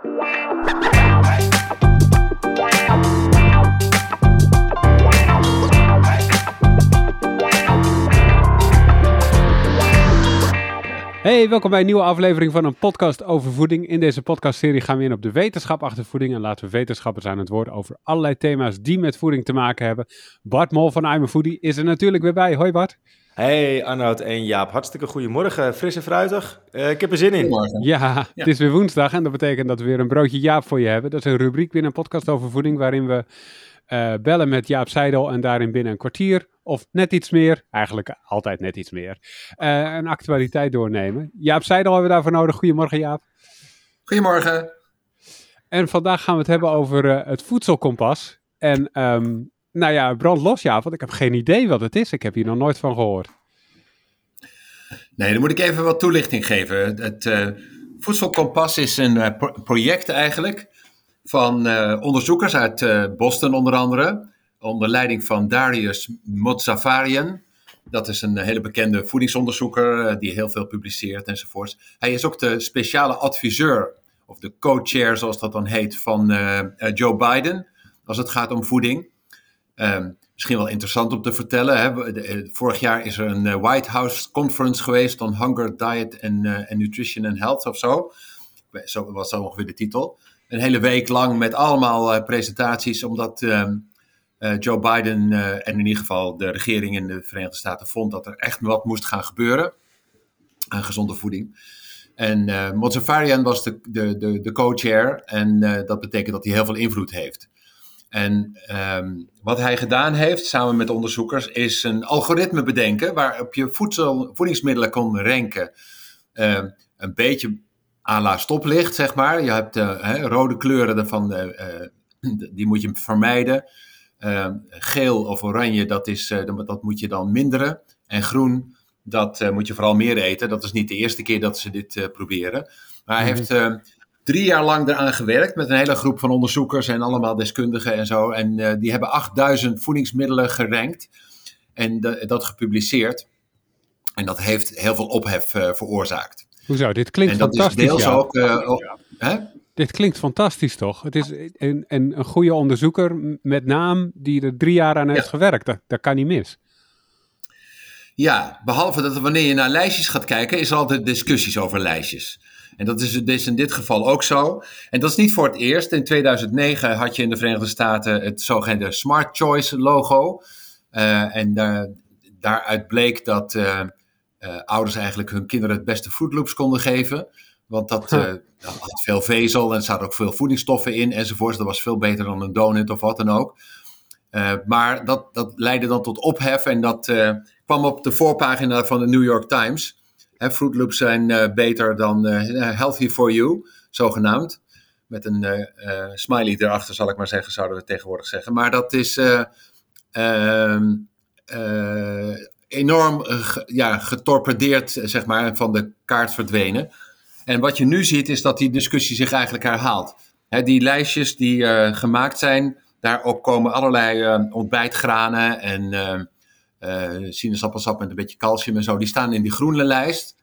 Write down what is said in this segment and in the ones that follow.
Hey, welkom bij een nieuwe aflevering van een podcast over voeding. In deze podcastserie gaan we in op de wetenschap achter voeding en laten we wetenschappers aan het woord over allerlei thema's die met voeding te maken hebben. Bart Mol van I'm a Foodie is er natuurlijk weer bij. Hoi Bart. Hey Arnoud en Jaap, hartstikke goedemorgen. Fris en fruitig. Uh, ik heb er zin in. Ja, ja, het is weer woensdag en dat betekent dat we weer een broodje Jaap voor je hebben. Dat is een rubriek binnen een podcast over voeding waarin we uh, bellen met Jaap Seidel en daarin binnen een kwartier of net iets meer, eigenlijk altijd net iets meer, uh, een actualiteit doornemen. Jaap Seidel hebben we daarvoor nodig. Goedemorgen Jaap. Goedemorgen. En vandaag gaan we het hebben over uh, het voedselkompas. En um, nou ja, brand los Jaap, want ik heb geen idee wat het is. Ik heb hier nog nooit van gehoord. Nee, dan moet ik even wat toelichting geven. Het uh, voedselkompas is een pro project eigenlijk van onderzoekers uit Boston onder andere onder leiding van Darius Motsafarian. Dat is een hele bekende voedingsonderzoeker eh, die heel veel publiceert enzovoorts. Hij is ook de speciale adviseur, of de co-chair zoals dat dan heet, van Joe Biden als het gaat om voeding. Um, misschien wel interessant om te vertellen. Hè. Vorig jaar is er een White House conference geweest on hunger, diet en uh, nutrition and health of zo. Zo was dat ongeveer de titel. Een hele week lang met allemaal presentaties, omdat uh, Joe Biden en in ieder geval de regering in de Verenigde Staten vond dat er echt wat moest gaan gebeuren aan gezonde voeding. En uh, was de, de, de, de co-chair en dat betekent dat hij heel veel invloed heeft. En um, wat hij gedaan heeft, samen met onderzoekers, is een algoritme bedenken waarop je voedsel, voedingsmiddelen kon ranken. Uh, een beetje à la stoplicht, zeg maar. Je hebt uh, hè, rode kleuren ervan, die moet je vermijden. Uh, geel of oranje, dat, is, dat moet je dan minderen. En groen, dat moet je vooral meer eten. Dat is niet de eerste keer dat ze dit proberen. Maar hij heeft drie jaar lang eraan gewerkt met een hele groep van onderzoekers en allemaal deskundigen en zo. En die hebben 8000 voedingsmiddelen gerankt en de, dat gepubliceerd. En dat heeft heel veel ophef veroorzaakt. Hoezo? Dit klinkt en dat fantastisch. Is deels ja. ook. Hè? Dit klinkt fantastisch, toch? Het is een, een, een goede onderzoeker met naam die er drie jaar aan heeft ja. gewerkt. Dat, dat kan niet mis. Ja, behalve dat wanneer je naar lijstjes gaat kijken, is er altijd discussies over lijstjes. En dat is dus in dit geval ook zo. En dat is niet voor het eerst. In 2009 had je in de Verenigde Staten het zogeheten Smart Choice logo. Uh, en daaruit bleek dat uh, ouders eigenlijk hun kinderen het beste Fruit Loops konden geven. Want dat, dat, had veel vezel en er zaten ook veel voedingsstoffen in enzovoort. Dat was veel beter dan een donut of wat dan ook. Maar dat, dat leidde dan tot ophef en dat kwam op de voorpagina van de New York Times. Hè, Fruit zijn beter dan healthy for you, zogenaamd. Met een smiley erachter, zal ik maar zeggen, zouden we tegenwoordig zeggen. Maar dat is ehm, enorm ja, getorpedeerd, zeg maar, van de kaart verdwenen. En wat je nu ziet is dat die discussie zich eigenlijk herhaalt. He, die lijstjes die gemaakt zijn, daarop komen allerlei ontbijtgranen en uh, sinaasappelsap met een beetje calcium en zo. Die staan in die groene lijst.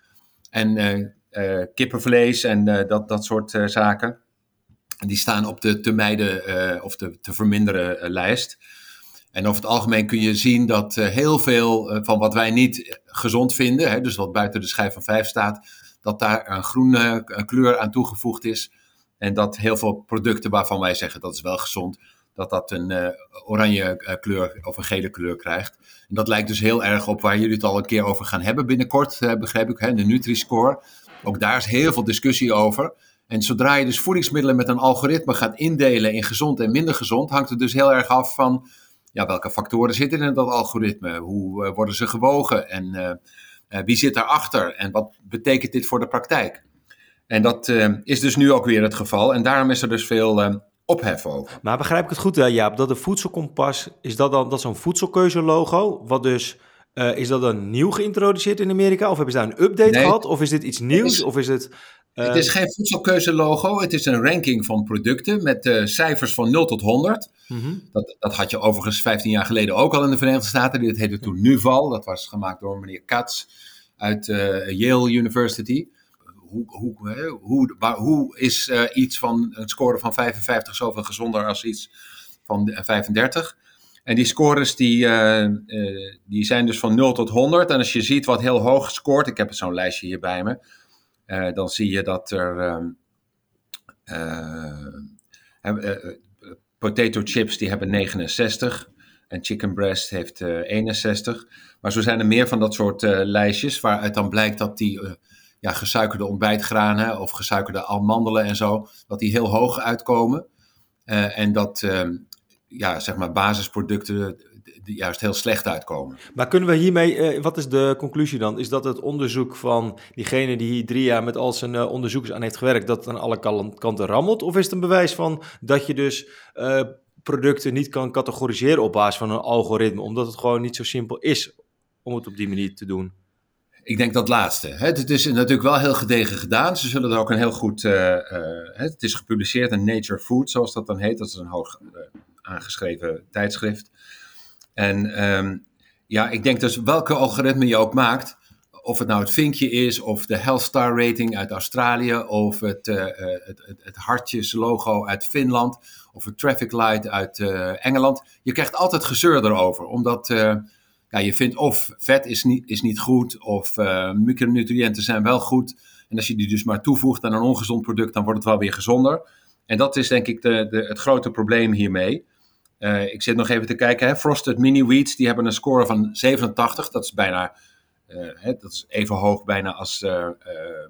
En kippenvlees en dat, dat soort zaken. Die staan op de te mijden of te, te verminderen lijst. En over het algemeen kun je zien dat heel veel van wat wij niet gezond vinden, hè, dus wat buiten de schijf van vijf staat, dat daar een groene kleur aan toegevoegd is. En dat heel veel producten waarvan wij zeggen dat is wel gezond, dat dat een uh, oranje uh, kleur of een gele kleur krijgt. En dat lijkt dus heel erg op waar jullie het al een keer over gaan hebben binnenkort, uh, begrijp ik, hè, de Nutri-score. Ook daar is heel veel discussie over. En zodra je dus voedingsmiddelen met een algoritme gaat indelen in gezond en minder gezond, hangt het dus heel erg af van ja, welke factoren zitten in dat algoritme, hoe worden ze gewogen en wie zit daarachter en wat betekent dit voor de praktijk? En dat is dus nu ook weer het geval. En daarom is er dus veel ophef over. Maar begrijp ik het goed, Jaap, dat de voedselkompas, is dat dan dat zo'n voedselkeuze-logo? Wat dus, uh, is dat dan nieuw geïntroduceerd in Amerika? Of hebben ze daar een update nee, gehad? Of is dit iets nieuws? Is, of is het... Het is geen voedselkeuze-logo. Het is een ranking van producten met cijfers van 0 tot 100. Mm -hmm. dat, dat had je overigens 15 jaar geleden ook al in de Verenigde Staten. Dit heette toen NUVAL. Dat was gemaakt door meneer Katz uit Yale University. Hoe, hoe, hoe, hoe is iets van een score van 55 zoveel gezonder als iets van 35? En die scores die, die zijn dus van 0 tot 100. En als je ziet wat heel hoog scoort, ik heb zo'n lijstje hier bij me, dan zie je dat er ehm, potato chips die hebben 69 en chicken breast heeft 61. Maar zo zijn er meer van dat soort lijstjes, waaruit dan blijkt dat die ja, gesuikerde ontbijtgranen of gesuikerde almandelen en zo, dat die heel hoog uitkomen. Uh, en dat ehm, ja, zeg maar basisproducten juist heel slecht uitkomen. Maar kunnen we hiermee, wat is de conclusie dan? Is dat het onderzoek van diegene die hier drie jaar met al zijn onderzoekers aan heeft gewerkt, dat aan alle kanten rammelt? Of is het een bewijs van dat je dus producten niet kan categoriseren op basis van een algoritme, omdat het gewoon niet zo simpel is om het op die manier te doen? Ik denk dat laatste. Het is natuurlijk wel heel gedegen gedaan. Ze zullen er ook een heel goed. Uh, uh, het is gepubliceerd in Nature Food, zoals dat dan heet. Dat is een hoog uh, aangeschreven tijdschrift. En um, ja, ik denk dus welke algoritme je ook maakt, of het nou het vinkje is, of de Health Star rating uit Australië, of het, het, het, het hartjes logo uit Finland, of het traffic light uit Engeland. Je krijgt altijd gezeur erover, omdat ja, je vindt of vet is niet, is niet goed, of uh, micronutriënten zijn wel goed. En als je die dus maar toevoegt aan een ongezond product, dan wordt het wel weer gezonder. En dat is denk ik de, de, het grote probleem hiermee. Uh, ik zit nog even te kijken. Hè. Frosted Mini Wheats, die hebben een score van 87. Dat is bijna hè, dat is even hoog bijna als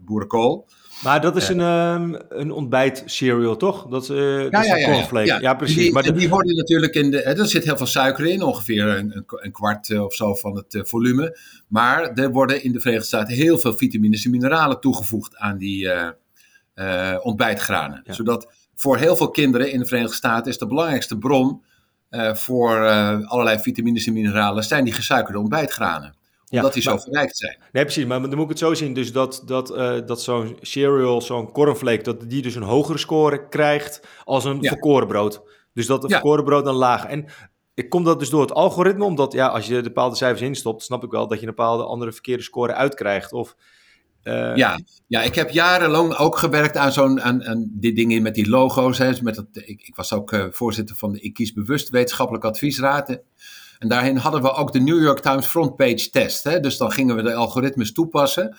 boerenkool. Maar dat is een, um, een ontbijt cereal, toch? Dat, uh, ja, dat is ja. Ja, ja, precies. Die, maar de... die worden natuurlijk in de. Er zit heel veel suiker in, ongeveer een, een kwart eh, of zo van het uh, volume. Maar er worden in de Verenigde Staten heel veel vitamines en mineralen toegevoegd aan die ontbijtgranen. Zodat voor heel veel kinderen in de Verenigde Staten is de belangrijkste bron voor allerlei vitamines en mineralen zijn die gesuikerde ontbijtgranen omdat die zo verrijkt zijn. Nee, precies. Maar dan moet ik het zo zien dus dat, dat, uh, dat zo'n cereal, zo'n cornflake, dat die dus een hogere score krijgt als een verkoren brood. Dus dat een verkoren brood dan laag. En ik kom dat dus door het algoritme, omdat ja, als je bepaalde cijfers instopt, snap ik wel dat je een bepaalde andere verkeerde score uitkrijgt. Of, uh... ja, ja, ik heb jarenlang ook gewerkt aan zo'n aan, aan die dingen met die logo's. Hè, met dat, ik, ik was ook uh, voorzitter van de Ik Kies Bewust Wetenschappelijk Adviesraad. En daarin hadden we ook de New York Times frontpage test. Hè? Dus dan gingen we de algoritmes toepassen.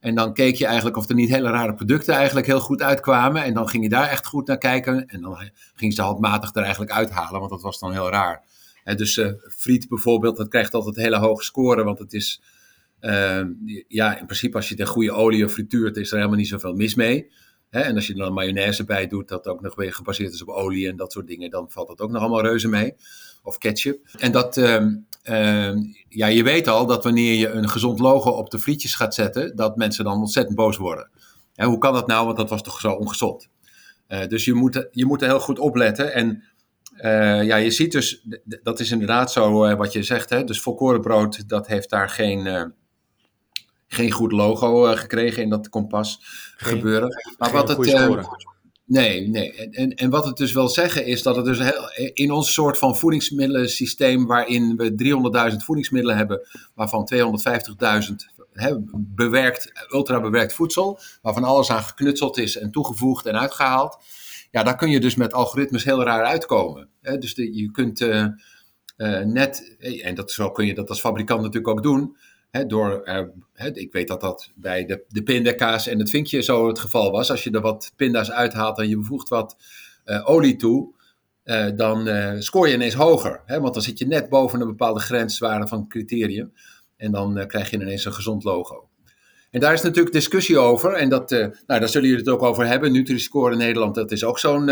En dan keek je eigenlijk of er niet hele rare producten eigenlijk heel goed uitkwamen. En dan ging je daar echt goed naar kijken. En dan ging ze handmatig er eigenlijk uithalen, want dat was dan heel raar. Dus uh, friet bijvoorbeeld, dat krijgt altijd hele hoge score, want het is... Uh, ja, in principe als je in goede olie frituurt, is er helemaal niet zoveel mis mee. Hè? En als je er dan mayonaise bij doet, dat ook nog weer gebaseerd is op olie en dat soort dingen, dan valt dat ook nog allemaal reuze mee of ketchup. En dat, uh, uh, ja, je weet al dat wanneer je een gezond logo op de frietjes gaat zetten, dat mensen dan ontzettend boos worden. En hoe kan dat nou? Want dat was toch zo ongezond. Uh, dus je moet, je moet er heel goed opletten. En uh, ja, je ziet dus, dat is inderdaad zo uh, wat je zegt. Hè? Dus volkorenbrood, dat heeft daar geen, geen goed logo gekregen in dat kompas geen, gebeuren. Maar wat het, Nee, nee. En, en wat het dus wil zeggen is dat het dus heel, in ons soort van voedingsmiddelensysteem, waarin we 300.000 voedingsmiddelen hebben, waarvan 250.000 bewerkt, ultra bewerkt voedsel, waarvan alles aan geknutseld is en toegevoegd en uitgehaald. Ja, daar kun je dus met algoritmes heel raar uitkomen. Hè? Dus je kunt uh, uh, net, en dat zo kun je dat als fabrikant natuurlijk ook doen, door, ik weet dat dat bij de, de pindakaas en het vinkje zo het geval was. Als je er wat pinda's uithaalt en je bevoegt wat uh, olie toe, uh, dan uh, scoor je ineens hoger. Hè, want dan zit je net boven een bepaalde grenswaarde van criterium. En dan krijg je ineens een gezond logo. En daar is natuurlijk discussie over. En dat, nou, daar zullen jullie het ook over hebben. Nutri-score in Nederland, dat is ook zo'n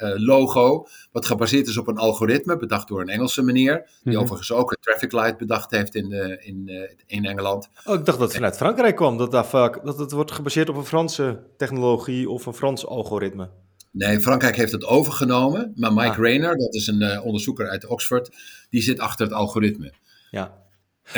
logo, wat gebaseerd is op een algoritme, bedacht door een Engelse meneer, die mm overigens ook een traffic light bedacht heeft in, uh, in, uh, in Engeland. Oh, ik dacht dat het vanuit Frankrijk kwam, dat, daar vaak, dat het wordt gebaseerd op een Franse technologie of een Frans algoritme. Nee, Frankrijk heeft het overgenomen, maar Mike ah. Rayner, dat is een onderzoeker uit Oxford, die zit achter het algoritme. Ja.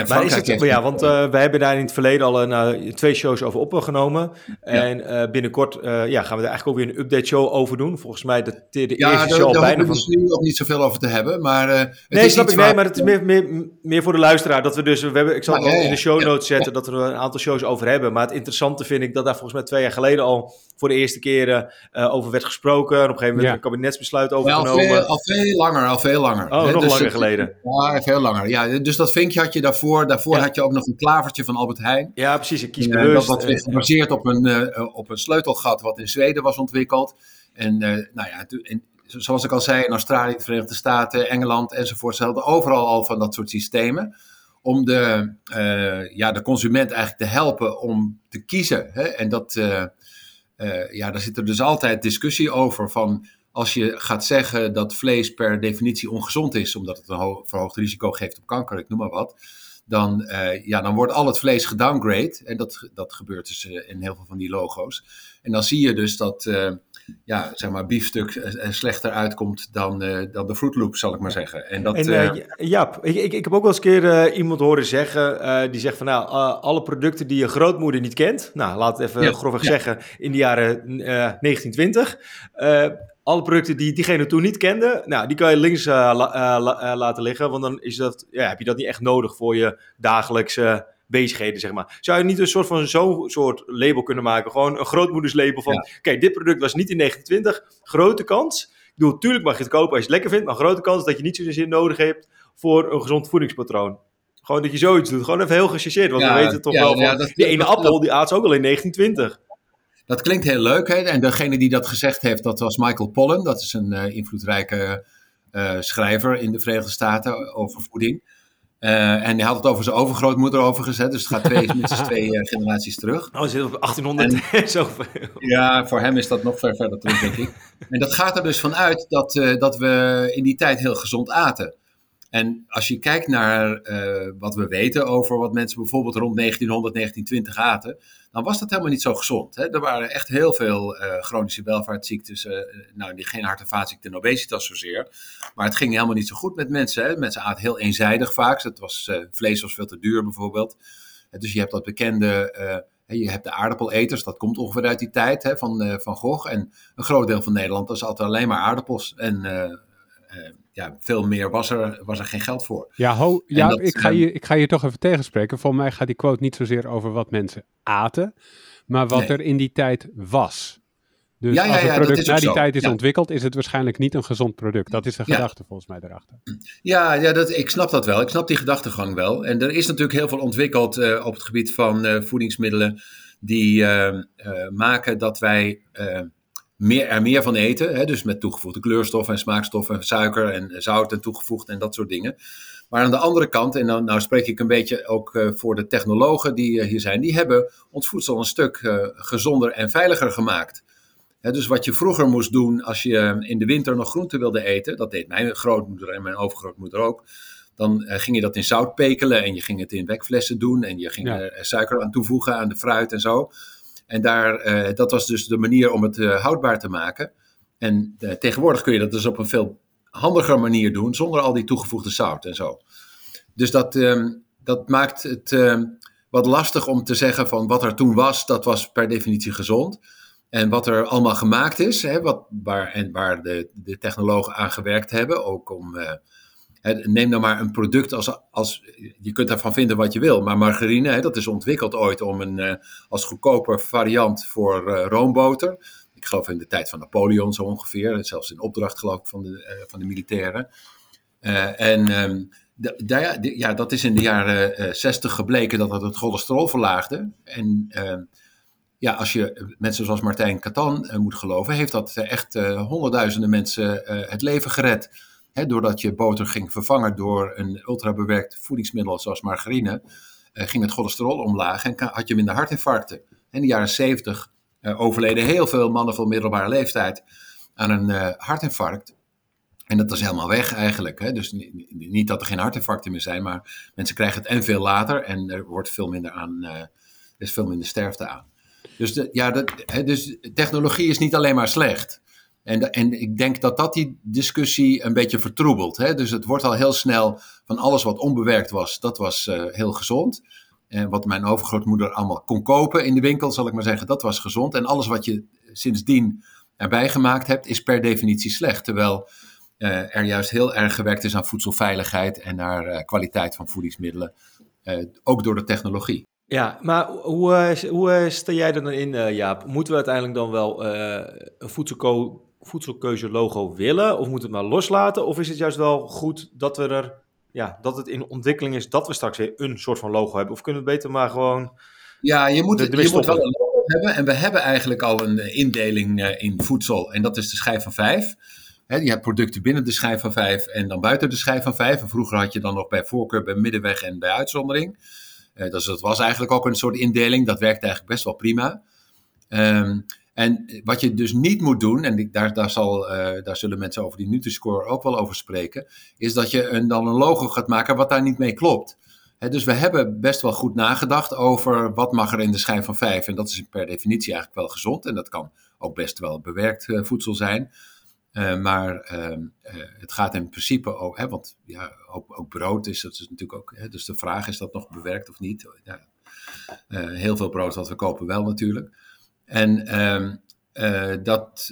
Maar is het, ja, want uh, wij hebben daar in het verleden al een, twee shows over opgenomen. En uh, binnenkort uh, ja, gaan we er eigenlijk ook weer een update show over doen. Volgens mij de, de, de ja, eerste show daar bijna van... nu nog niet zoveel over te hebben. Maar, het nee, is snap ik. waar... Nee, maar het is meer, meer, meer voor de luisteraar. Dat we dus, we hebben, ik zal het wel ja, in de ja, show ja. notes zetten dat we er een aantal shows over hebben. Maar het interessante vind ik dat daar volgens mij twee jaar geleden al voor de eerste keren over werd gesproken. En op een gegeven moment Ja. een kabinetsbesluit Ja, al, overgenomen. veel, al veel langer, al veel langer. Oh, nog dus langer het- geleden. Ja, veel langer. Ja, dus dat vinkje had je daarvoor. Daarvoor Ja. had je ook nog een klavertje van Albert Heijn. Ja, precies. Ik kies Eh, bewust. dat was gebaseerd op een, eh, op een sleutelgat wat in Zweden was ontwikkeld. En eh, nou ja, zoals ik al zei, in Australië, de Verenigde Staten, Engeland enzovoort. Ze hadden overal al van dat soort systemen. Om de, eh, ja, de consument eigenlijk te helpen om te kiezen. Hè? En dat, eh, eh, ja, daar zit er dus altijd discussie over van... Als je gaat zeggen dat vlees per definitie ongezond is, omdat het een ho- verhoogd risico geeft op kanker, ik noem maar wat, dan, eh, ja, dan wordt al het vlees gedowngrade. En dat, dat gebeurt dus eh, in heel veel van die logo's. En dan zie je dus dat eh, ja, zeg maar, biefstuk slechter uitkomt dan, dan de Fruit Loop, zal ik maar zeggen. En dat, En Ja- Jaap, ik, ik, ik heb ook wel eens een keer iemand horen zeggen, die zegt van nou, alle producten die je grootmoeder niet kent, nou laat het even Ja, grofweg ja. zeggen, in de jaren eh, 1920, eh, alle producten die diegene toen niet kende, nou die kan je links eh, la- eh, la- eh, laten liggen, want dan is dat, ja, heb je dat niet echt nodig voor je dagelijkse bezigheden, zeg maar. Zou je niet een soort van zo'n soort label kunnen maken, gewoon een grootmoederslabel van, kijk, dit product was niet in 1920, grote kans, ik bedoel, tuurlijk mag je het kopen als je het lekker vindt, maar grote kans dat je niet zozeer nodig hebt voor een gezond voedingspatroon. Gewoon dat je zoiets doet. Gewoon even heel gechargeerd. Want Ja, we weten toch ja, wel van, dat- die ene dat- appel, die aat ze ook al in 1920. Dat klinkt heel leuk. Hè? En degene die dat gezegd heeft, dat was Michael Pollan. Dat is een eh, invloedrijke eh, schrijver in de Verenigde Staten over voeding. Eh, en hij had het over zijn overgrootmoeder overgezet. Dus het gaat twee, minstens twee generaties terug. Oh, zit op 1800 en zoveel. Ja, voor hem is dat nog ver verder terug, denk ik. En dat gaat er dus vanuit dat, dat we in die tijd heel gezond aten. En als je kijkt naar eh, wat we weten over wat mensen bijvoorbeeld rond 1900, 1920 aten, dan was dat helemaal niet zo gezond. Hè? Er waren echt heel veel eh, chronische welvaartsziektes, eh, nou geen hart- en vaatziekten en obesitas zozeer. Maar het ging helemaal niet zo goed met mensen. Hè? Mensen aten heel eenzijdig vaak. Het was, eh, vlees was veel te duur bijvoorbeeld. Dus je hebt dat bekende, je hebt de aardappeleters, dat komt ongeveer uit die tijd hè, van, van Gogh. En een groot deel van Nederland, dat altijd alleen maar aardappels. En ja, veel meer was er, was er geen geld voor. Ja, ho, ja dat, ik, ga ehm, je, ik ga je toch even tegenspreken. Volgens mij gaat die quote niet zozeer over wat mensen aten, maar wat Nee. er in die tijd was. Dus Ja, als een ja, product na die zo. tijd is ontwikkeld, is het waarschijnlijk niet een gezond product. Dat is de gedachte volgens mij daarachter. Ja, ja dat, ik snap dat wel. Ik snap die gedachtegang wel. En er is natuurlijk heel veel ontwikkeld eh, op het gebied van eh, voedingsmiddelen die eh, maken dat wij meer, er meer van eten. Hè? Dus met toegevoegde kleurstoffen en smaakstoffen en suiker en zout en toegevoegd en dat soort dingen. Maar aan de andere kant, en dan, nou spreek ik een beetje ook eh, voor de technologen die eh, hier zijn, die hebben ons voedsel een stuk eh, gezonder en veiliger gemaakt. Hè, dus wat je vroeger moest doen als je in de winter nog groente wilde eten, dat deed mijn grootmoeder en mijn overgrootmoeder ook. Dan ging je dat in zout pekelen en je ging het in bekflessen doen en je ging Ja. er suiker aan toevoegen aan de fruit en zo. En daar, eh, dat was dus de manier om het eh, houdbaar te maken. En eh, tegenwoordig kun je dat dus op een veel handiger manier doen, zonder al die toegevoegde zout en zo. Dus dat, ehm, dat maakt het ehm, wat lastig om te zeggen van wat er toen was, dat was per definitie gezond. En wat er allemaal gemaakt is, hè, wat, waar, en waar de, de technologen aan gewerkt hebben, ook om. Neem nou maar een product als, als. Je kunt daarvan vinden wat je wil, maar margarine, dat is ontwikkeld ooit om een, eh, als goedkoper variant voor eh, roomboter. Ik geloof in de tijd van Napoleon zo ongeveer, zelfs in opdracht geloof ik van de, eh, van de militairen. En ehm, ja, dat is in de jaren eh, 60 gebleken dat het het cholesterol verlaagde. En ehm, ja, als je mensen zoals Martijn Catan moet geloven, heeft dat echt honderdduizenden mensen het leven gered. Hè, doordat je boter ging vervangen door een ultrabewerkt voedingsmiddel zoals margarine, eh, ging het cholesterol omlaag en had je minder hartinfarcten. In de jaren 70 eh, overleden heel veel mannen van middelbare leeftijd aan een eh, hartinfarct. En dat is helemaal weg eigenlijk. Hè? Dus ni- ni- niet dat er geen hartinfarcten meer zijn, maar mensen krijgen het en veel later en er wordt veel minder aan, er is veel minder sterfte aan. Dus, ja, dus technologie is niet alleen maar slecht. En, en ik denk dat dat die discussie een beetje vertroebelt. Hè? Dus het wordt al heel snel van alles wat onbewerkt was, dat was uh, heel gezond. En wat mijn overgrootmoeder allemaal kon kopen in de winkel, zal ik maar zeggen, dat was gezond. En alles wat je sindsdien erbij gemaakt hebt, is per definitie slecht. Terwijl uh, er juist heel erg gewerkt is aan voedselveiligheid en naar uh, kwaliteit van voedingsmiddelen. ook door de technologie. Ja, maar hoe, hoe sta jij er dan in, Jaap? Moeten we uiteindelijk dan wel een voedselco voedselkeuze logo willen? Of moeten we het maar loslaten? Of is het juist wel goed dat we er, ja, dat het in ontwikkeling is dat we straks weer een soort van logo hebben? Of kunnen we beter maar gewoon. Ja, je moet, je moet wel een logo hebben. En we hebben eigenlijk al een eh, indeling uh, in voedsel. En dat is de schijf van vijf. He, je hebt producten binnen de schijf van vijf en dan buiten de schijf van vijf. En vroeger had je dan nog bij voorkeur, bij middenweg en bij uitzondering. Uh, dus dat was eigenlijk ook een soort indeling. Dat werkte eigenlijk best wel prima. Um, en wat je dus niet moet doen, en daar, daar, zal, uh, daar zullen mensen over die Nutri-score ook wel over spreken, is dat je een, dan een logo gaat maken wat daar niet mee klopt. dus we hebben best wel goed nagedacht over wat mag er in de schijf van 5. En dat is per definitie eigenlijk wel gezond. En dat kan ook best wel bewerkt uh, voedsel zijn. Uh, maar ehm, het gaat in principe ook, hè, want ja, ook, ook, brood is, dat is natuurlijk ook, hè, dus de vraag is dat nog bewerkt of niet. Ja, heel veel brood wat we kopen wel natuurlijk. En ehm, eh, dat,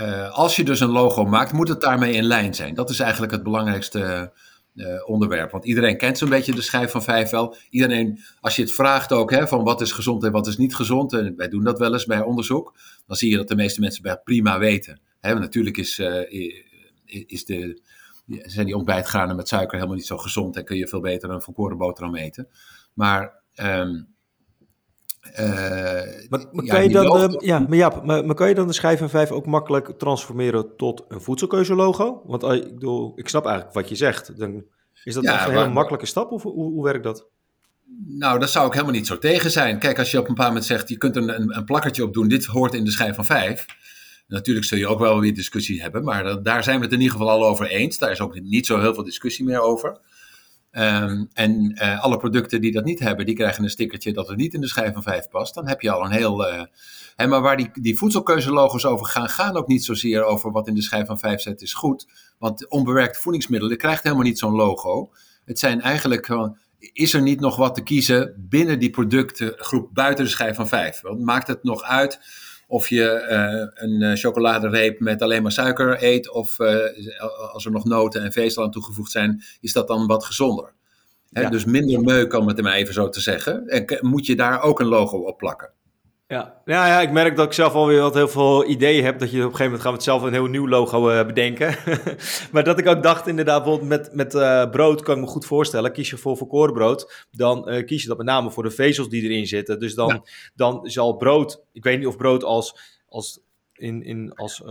uh, als je dus een logo maakt, moet het daarmee in lijn zijn. Dat is eigenlijk het belangrijkste uh, onderwerp. Want iedereen kent zo'n beetje de schijf van vijf wel. Iedereen, als je het vraagt ook, hè, van wat is gezond en wat is niet gezond. En wij doen dat wel eens bij onderzoek. Dan zie je dat de meeste mensen bij prima weten. Hè, natuurlijk is, is de, zijn die ontbijtgranen met suiker helemaal niet zo gezond. En kun je veel beter een volkoren boterham eten. Maar... Um, uh, maar, kan je dan, ja, maar, ja, maar, maar, kan je dan de schijf van 5 ook makkelijk transformeren tot een voedselkeuzelogo? Want ik, bedoel, ik snap eigenlijk wat je zegt. Dan, is dat ja, een hele makkelijke stap of hoe, hoe werkt dat? Nou, daar zou ik helemaal niet zo tegen zijn. Kijk, als je op een bepaald moment zegt, je kunt er een, een plakkertje op doen, dit hoort in de schijf van 5. Natuurlijk zul je ook wel weer discussie hebben, maar daar zijn we het in ieder geval al over eens. Daar is ook niet zo heel veel discussie meer over. Um, en uh, alle producten die dat niet hebben, die krijgen een stickertje dat er niet in de schijf van 5 past. Dan heb je al een heel. Uh, hè, maar waar die, die voedselkeuzelogos over gaan, gaan ook niet zozeer over wat in de schijf van 5 zet is goed. Want onbewerkte voedingsmiddelen krijgt helemaal niet zo'n logo. Het zijn eigenlijk gewoon. Is er niet nog wat te kiezen binnen die productengroep buiten de schijf van 5? Want maakt het nog uit of je uh, een uh, chocoladereep met alleen maar suiker eet, of uh, als er nog noten en vezel aan toegevoegd zijn, is dat dan wat gezonder. Hè? Ja. Dus minder meuk, om het maar even zo te zeggen. En moet je daar ook een logo op plakken. Ja. Ja, ja, ik merk dat ik zelf alweer wat heel veel ideeën heb. Dat je op een gegeven moment gaan we het zelf een heel nieuw logo uh, bedenken. maar dat ik ook dacht, inderdaad, bijvoorbeeld met, met uh, brood kan ik me goed voorstellen. Kies je voor volkoren brood, dan uh, kies je dat met name voor de vezels die erin zitten. Dus dan, ja. dan zal brood, ik weet niet of brood als, als, in, in, als,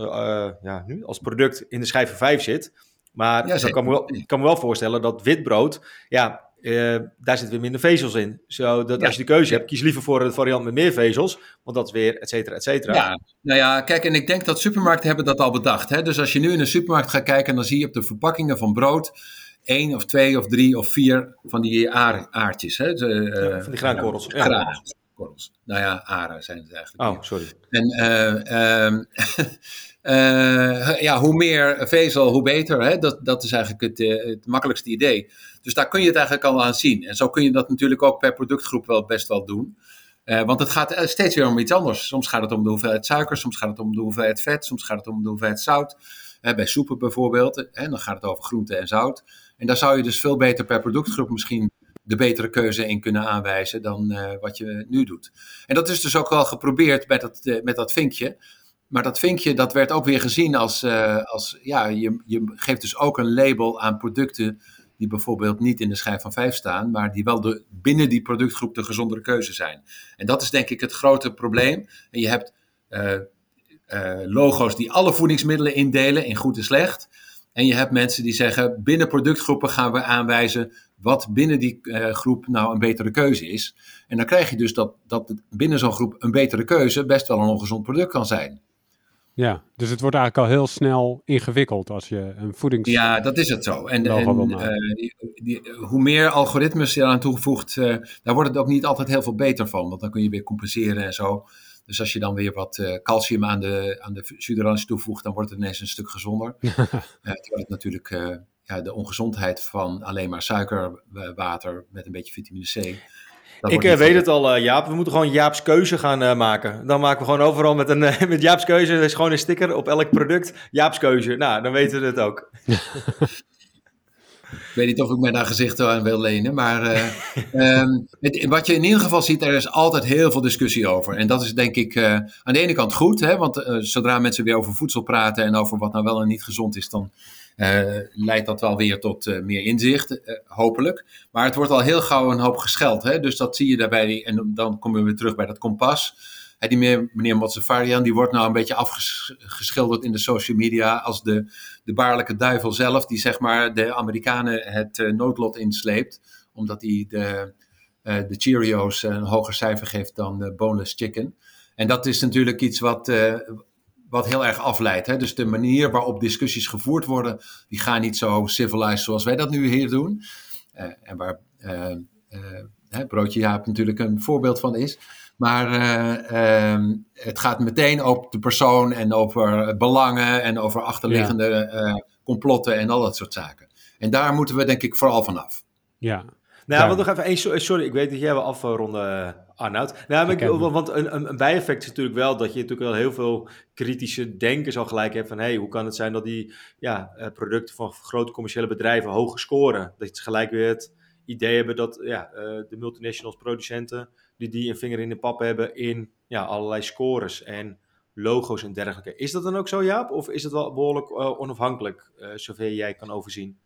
ja, nu, als product in de schijf van 5 zit. Maar ja, dan kan me, wel, kan me wel voorstellen dat wit brood, ja, uh, daar zitten weer minder vezels in. Zodat ja. als je de keuze hebt, kies liever voor een variant met meer vezels. Want dat is weer et cetera, et cetera. Ja, nou ja, kijk, en ik denk dat supermarkten hebben dat al bedacht. Hè? Dus als je nu in een supermarkt gaat kijken, dan zie je op de verpakkingen van brood één of twee of drie of vier van die aar, aardjes. Hè? De, ja, van die graankorrels. Ja, graankorrels. Nou ja, aren zijn het eigenlijk. Oh, sorry. En uh, Uh, ja, hoe meer vezel, hoe beter. Hè? Dat, dat is eigenlijk het, uh, het, makkelijkste idee. Dus daar kun je het eigenlijk al aan zien. En zo kun je dat natuurlijk ook per productgroep wel best wel doen. Uh, want het gaat steeds weer om iets anders. Soms gaat het om de hoeveelheid suiker, soms gaat het om de hoeveelheid vet, soms gaat het om de hoeveelheid zout. bij soepen bijvoorbeeld, hè, dan gaat het over groente en zout. En daar zou je dus veel beter per productgroep misschien de betere keuze in kunnen aanwijzen dan wat je nu doet. En dat is dus ook wel geprobeerd met dat, met dat vinkje. Maar dat vinkje, dat werd ook weer gezien als, uh, als ja, je, je geeft dus ook een label aan producten die bijvoorbeeld niet in de schijf van 5 staan, maar die wel de, binnen die productgroep de gezondere keuze zijn. En dat is denk ik het grote probleem. En je hebt uh, uh, logo's die alle voedingsmiddelen indelen in goed en slecht. En je hebt mensen die zeggen, binnen productgroepen gaan we aanwijzen wat binnen die groep nou een betere keuze is. En dan krijg je dus dat, dat binnen zo'n groep een betere keuze best wel een ongezond product kan zijn. Ja, dus het wordt eigenlijk al heel snel ingewikkeld als je een voedings. Ja, dat is het zo. En, en uh, die, die, hoe meer algoritmes je eraan toevoegt, uh, daar wordt het ook niet altijd heel veel beter van. Want dan kun je weer compenseren en zo. Dus als je dan weer wat uh, calcium aan de, aan de suderans toevoegt, dan wordt het ineens een stuk gezonder. terwijl het natuurlijk ja, de ongezondheid van alleen maar suikerwater met een beetje vitamine C. Ik weet het al, Jaap. We moeten gewoon Jaap's keuze gaan maken. Dan maken we gewoon overal met, een, met Jaap's keuze. Er is gewoon een sticker op elk product. Jaap's keuze. Nou, dan weten we het ook. Ik weet niet of ik mij daar gezicht aan wil lenen. Maar uh, um, het, wat je in ieder geval ziet, er is altijd heel veel discussie over. En dat is denk ik uh, aan de ene kant goed. Hè, want uh, zodra mensen weer over voedsel praten en over wat nou wel en niet gezond is, dan leidt dat wel weer tot meer inzicht, hopelijk. Maar het wordt al heel gauw een hoop gescheld. Hè, dus dat zie je daarbij. En dan komen we weer terug bij dat kompas. Hè, die meneer, meneer die wordt nou een beetje afgeschilderd in de social media als de, de baarlijke duivel zelf, die zeg maar de Amerikanen het uh, noodlot insleept, omdat hij de, uh, de Cheerios een hoger cijfer geeft dan de boneless chicken. En dat is natuurlijk iets wat, wat heel erg afleidt. Hè? Dus de manier waarop discussies gevoerd worden, die gaan niet zo civilized zoals wij dat nu hier doen. en waar Broodje Jaap natuurlijk een voorbeeld van is. Maar uh, um, het gaat meteen over de persoon en over belangen en over achterliggende ja. uh, complotten en al dat soort zaken. En daar moeten we denk ik vooral vanaf. Ja. Nou, want nog even één, sorry, ik weet dat jij wel afronden, Arnoud. Nou, maar ik, want een, een, bijeffect is natuurlijk wel dat je natuurlijk wel heel veel kritische denkers al gelijk hebt van, hey, hoe kan het zijn dat die ja, producten van grote commerciële bedrijven hoger scoren? Dat je gelijk weer het idee hebben dat ja, de multinationals, producenten, die, die een vinger in de pap hebben in ja, allerlei scores en logo's en dergelijke. Is dat dan ook zo, Jaap? Of is het wel behoorlijk uh, onafhankelijk, uh, zover jij kan overzien?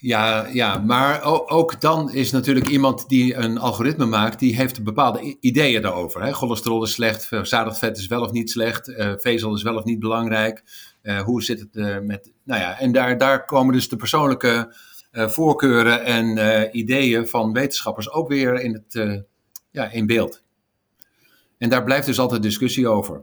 Ja, ja, maar ook dan is natuurlijk iemand die een algoritme maakt, die heeft bepaalde ideeën daarover. Hè? Cholesterol is slecht, verzadigd vet is wel of niet slecht, uh, vezel is wel of niet belangrijk. Hoe zit het met. Nou ja, en daar, daar komen dus de persoonlijke voorkeuren en uh, ideeën van wetenschappers ook weer in, het, uh, ja, in beeld. En daar blijft dus altijd discussie over.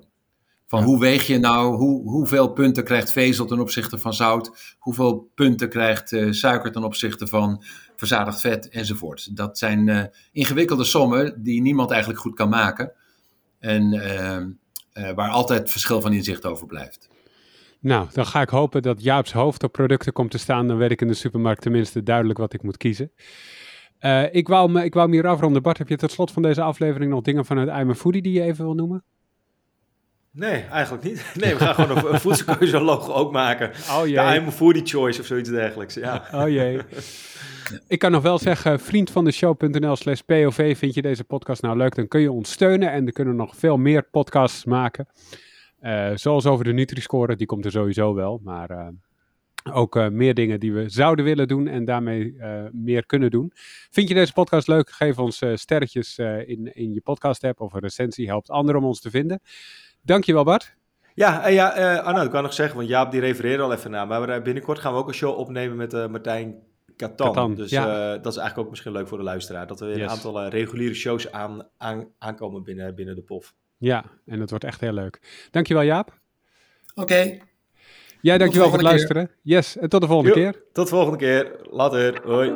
Van ja. hoe weeg je nou, hoe, hoeveel punten krijgt vezel ten opzichte van zout, hoeveel punten krijgt suiker ten opzichte van verzadigd vet enzovoort. Dat zijn ingewikkelde sommen die niemand eigenlijk goed kan maken en waar altijd verschil van inzicht over blijft. Nou, dan ga ik hopen dat Jaap's hoofd op producten komt te staan. Dan weet ik in de supermarkt tenminste duidelijk wat ik moet kiezen. Uh, ik, wou me, ik wou me hier afronden. Bart, heb je tot slot van deze aflevering nog dingen vanuit I'm Foodie die je even wil noemen? Nee, eigenlijk niet. Nee, we gaan gewoon een, voedselkeuze logo ook maken. Oh jee. De I'm Foodie Choice of zoiets dergelijks. Ja. Oh jee. Ik kan nog wel zeggen, vriend van de show.nl slash POV, vind je deze podcast nou leuk, dan kun je ons steunen en er kunnen nog veel meer podcasts maken. Uh, zoals over de Nutri-score, die komt er sowieso wel. Maar uh, ook uh, meer dingen die we zouden willen doen en daarmee meer kunnen doen. Vind je deze podcast leuk? Geef ons sterretjes in, in je podcast-app of een recensie. Helpt anderen om ons te vinden. Dankjewel Bart. Ja, en ja Arno, ik kan nog zeggen, want Jaap die refereerde al even naar. Maar binnenkort gaan we ook een show opnemen met Martijn Katan. Katan dus ja. dat is eigenlijk ook misschien leuk voor de luisteraar. Dat er weer yes. een aantal reguliere shows aan, aan, aankomen binnen, binnen de POF. Ja, en het wordt echt heel leuk. Dankjewel Jaap. Oké. Okay. Jij dankjewel voor het luisteren. Keer. Yes, en tot de volgende jo, keer. Tot de volgende keer. Later. Hoi.